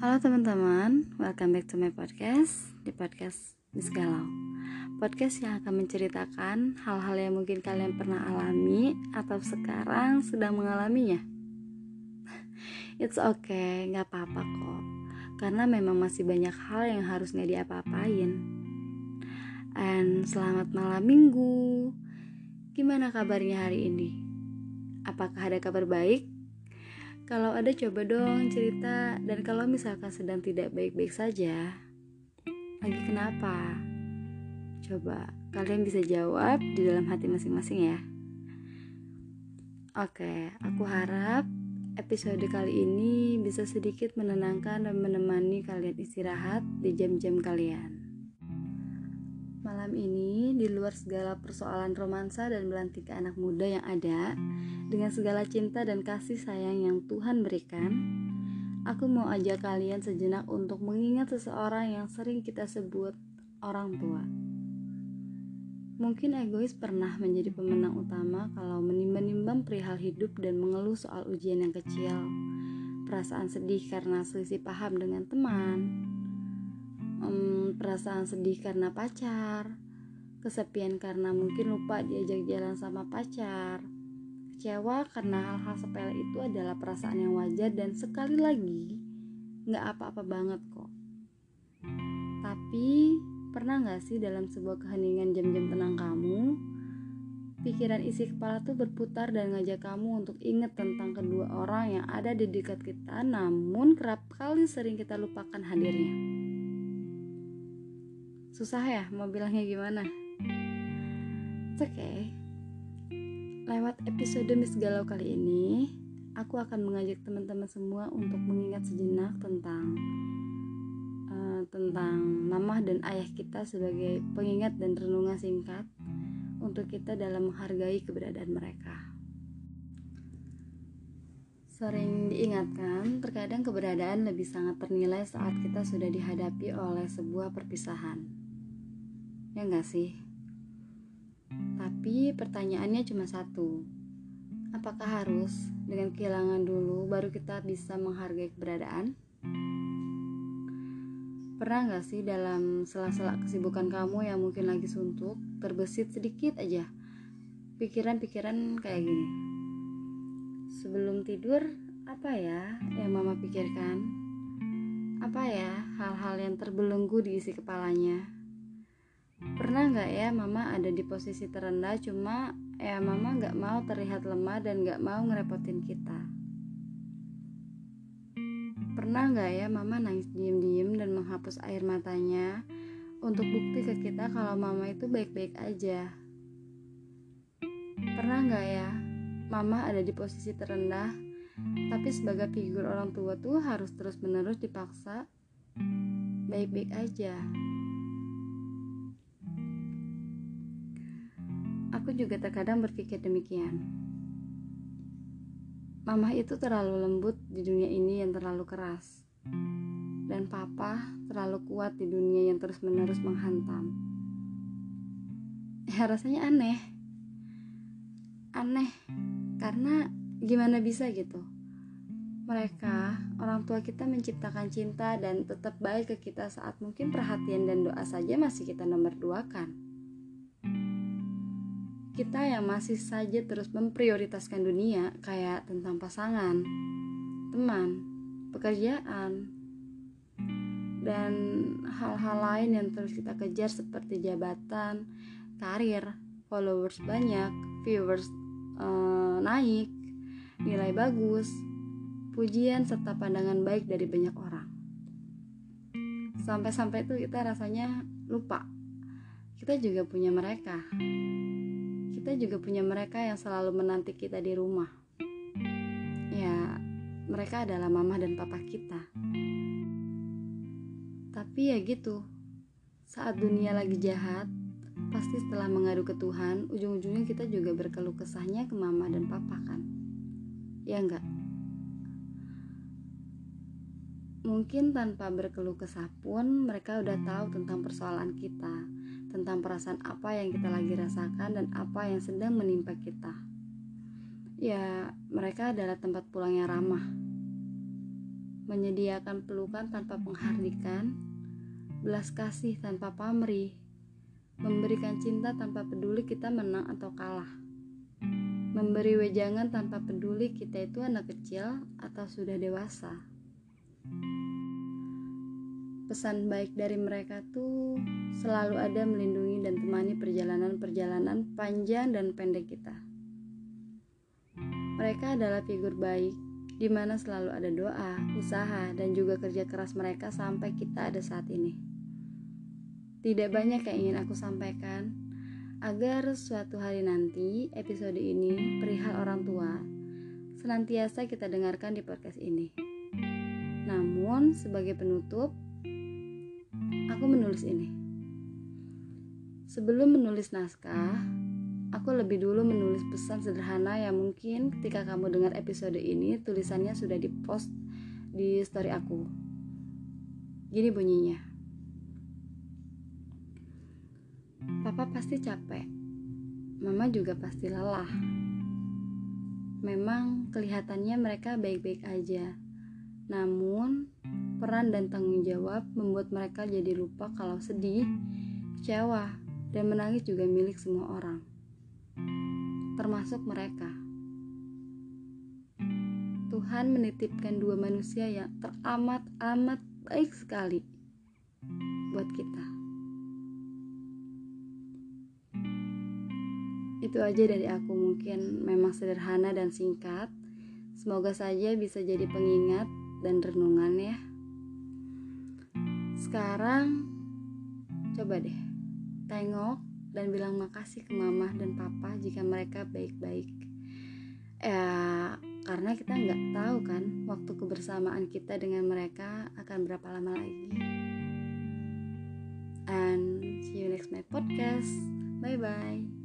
teman-teman, welcome back to my podcast Di podcast Miss Galau. Podcast yang akan menceritakan hal-hal yang mungkin kalian pernah alami Atau sekarang sedang mengalaminya. It's okay, gak apa-apa kok. Karena memang masih banyak hal yang harus gak diapa-apain. And selamat malam minggu. Gimana kabarnya hari ini? Apakah ada kabar baik? Kalau ada coba dong cerita dan kalau misalkan sedang tidak baik-baik saja, lagi kenapa? Coba kalian bisa jawab di dalam hati masing-masing ya. Oke, aku harap episode kali ini bisa sedikit menenangkan dan menemani kalian istirahat di jam-jam kalian. Malam ini, di luar segala persoalan romansa dan belantika anak muda yang ada, dengan segala cinta dan kasih sayang yang Tuhan berikan, aku mau ajak kalian sejenak untuk mengingat seseorang yang sering kita sebut orang tua. Mungkin egois pernah menjadi pemenang utama kalau menimbang-nimbang perihal hidup dan mengeluh soal ujian yang kecil, perasaan sedih karena selisih paham dengan teman, um, perasaan sedih karena pacar, kesepian karena mungkin lupa diajak jalan sama pacar, kecewa karena hal-hal sepele itu adalah perasaan yang wajar dan sekali lagi nggak apa-apa banget kok. Tapi pernah nggak sih dalam sebuah keheningan jam-jam tenang kamu, pikiran isi kepala tuh berputar dan ngajak kamu untuk ingat tentang kedua orang yang ada di dekat kita, namun kerap kali sering kita lupakan hadirnya. Susah ya mau bilangnya gimana? It's okay. Lewat episode Miss Galau kali ini, aku akan mengajak teman-teman semua untuk mengingat sejenak tentang uh, tentang mama dan ayah kita sebagai pengingat dan renungan singkat untuk kita dalam menghargai keberadaan mereka. Sering diingatkan, terkadang keberadaan lebih sangat ternilai saat kita sudah dihadapi oleh sebuah perpisahan ya enggak sih? Tapi pertanyaannya cuma satu. Apakah harus dengan kehilangan dulu baru kita bisa menghargai keberadaan? Pernah gak sih dalam sela-sela kesibukan kamu yang mungkin lagi suntuk, terbesit sedikit aja pikiran-pikiran kayak gini? Sebelum tidur, apa ya yang mama pikirkan? Apa ya hal-hal yang terbelenggu di isi kepalanya? Pernah nggak ya mama ada di posisi terendah cuma ya mama nggak mau terlihat lemah dan nggak mau ngerepotin kita. Pernah nggak ya mama nangis diem-diem dan menghapus air matanya untuk bukti ke kita kalau mama itu baik-baik aja. Pernah nggak ya mama ada di posisi terendah tapi sebagai figur orang tua tuh harus terus-menerus dipaksa baik-baik aja. Aku juga terkadang berpikir demikian. Mama itu terlalu lembut di dunia ini yang terlalu keras. Dan papa terlalu kuat di dunia yang terus-menerus menghantam. Ya rasanya aneh. Aneh karena gimana bisa gitu. Mereka, orang tua kita menciptakan cinta dan tetap baik ke kita saat mungkin perhatian dan doa saja masih kita nomor duakan kita yang masih saja terus memprioritaskan dunia kayak tentang pasangan, teman, pekerjaan, dan hal-hal lain yang terus kita kejar seperti jabatan, karir, followers banyak, viewers uh, naik, nilai bagus, pujian serta pandangan baik dari banyak orang. Sampai-sampai itu kita rasanya lupa. Kita juga punya mereka kita juga punya mereka yang selalu menanti kita di rumah. Ya, mereka adalah mama dan papa kita. Tapi ya gitu, saat dunia lagi jahat, pasti setelah mengadu ke Tuhan, ujung-ujungnya kita juga berkeluh kesahnya ke mama dan papa kan? Ya enggak? Mungkin tanpa berkeluh kesah pun mereka udah tahu tentang persoalan kita tentang perasaan apa yang kita lagi rasakan dan apa yang sedang menimpa kita. Ya, mereka adalah tempat pulang yang ramah. menyediakan pelukan tanpa penghardikan, belas kasih tanpa pamrih, memberikan cinta tanpa peduli kita menang atau kalah, memberi wejangan tanpa peduli kita itu anak kecil atau sudah dewasa. Pesan baik dari mereka tuh selalu ada melindungi dan temani perjalanan-perjalanan panjang dan pendek kita. Mereka adalah figur baik di mana selalu ada doa, usaha, dan juga kerja keras mereka sampai kita ada saat ini. Tidak banyak yang ingin aku sampaikan, agar suatu hari nanti episode ini perihal orang tua senantiasa kita dengarkan di podcast ini. Namun, sebagai penutup, aku menulis ini. Sebelum menulis naskah, Aku lebih dulu menulis pesan sederhana yang mungkin ketika kamu dengar episode ini tulisannya sudah dipost di story aku. Gini bunyinya. Papa pasti capek. Mama juga pasti lelah. Memang kelihatannya mereka baik-baik aja. Namun, peran dan tanggung jawab membuat mereka jadi lupa kalau sedih, kecewa, dan menangis juga milik semua orang termasuk mereka. Tuhan menitipkan dua manusia yang teramat-amat baik sekali buat kita. Itu aja dari aku, mungkin memang sederhana dan singkat. Semoga saja bisa jadi pengingat dan renungan ya. Sekarang coba deh tengok dan bilang makasih ke mama dan papa jika mereka baik-baik. Ya, karena kita nggak tahu kan waktu kebersamaan kita dengan mereka akan berapa lama lagi. And see you next my podcast. Bye bye.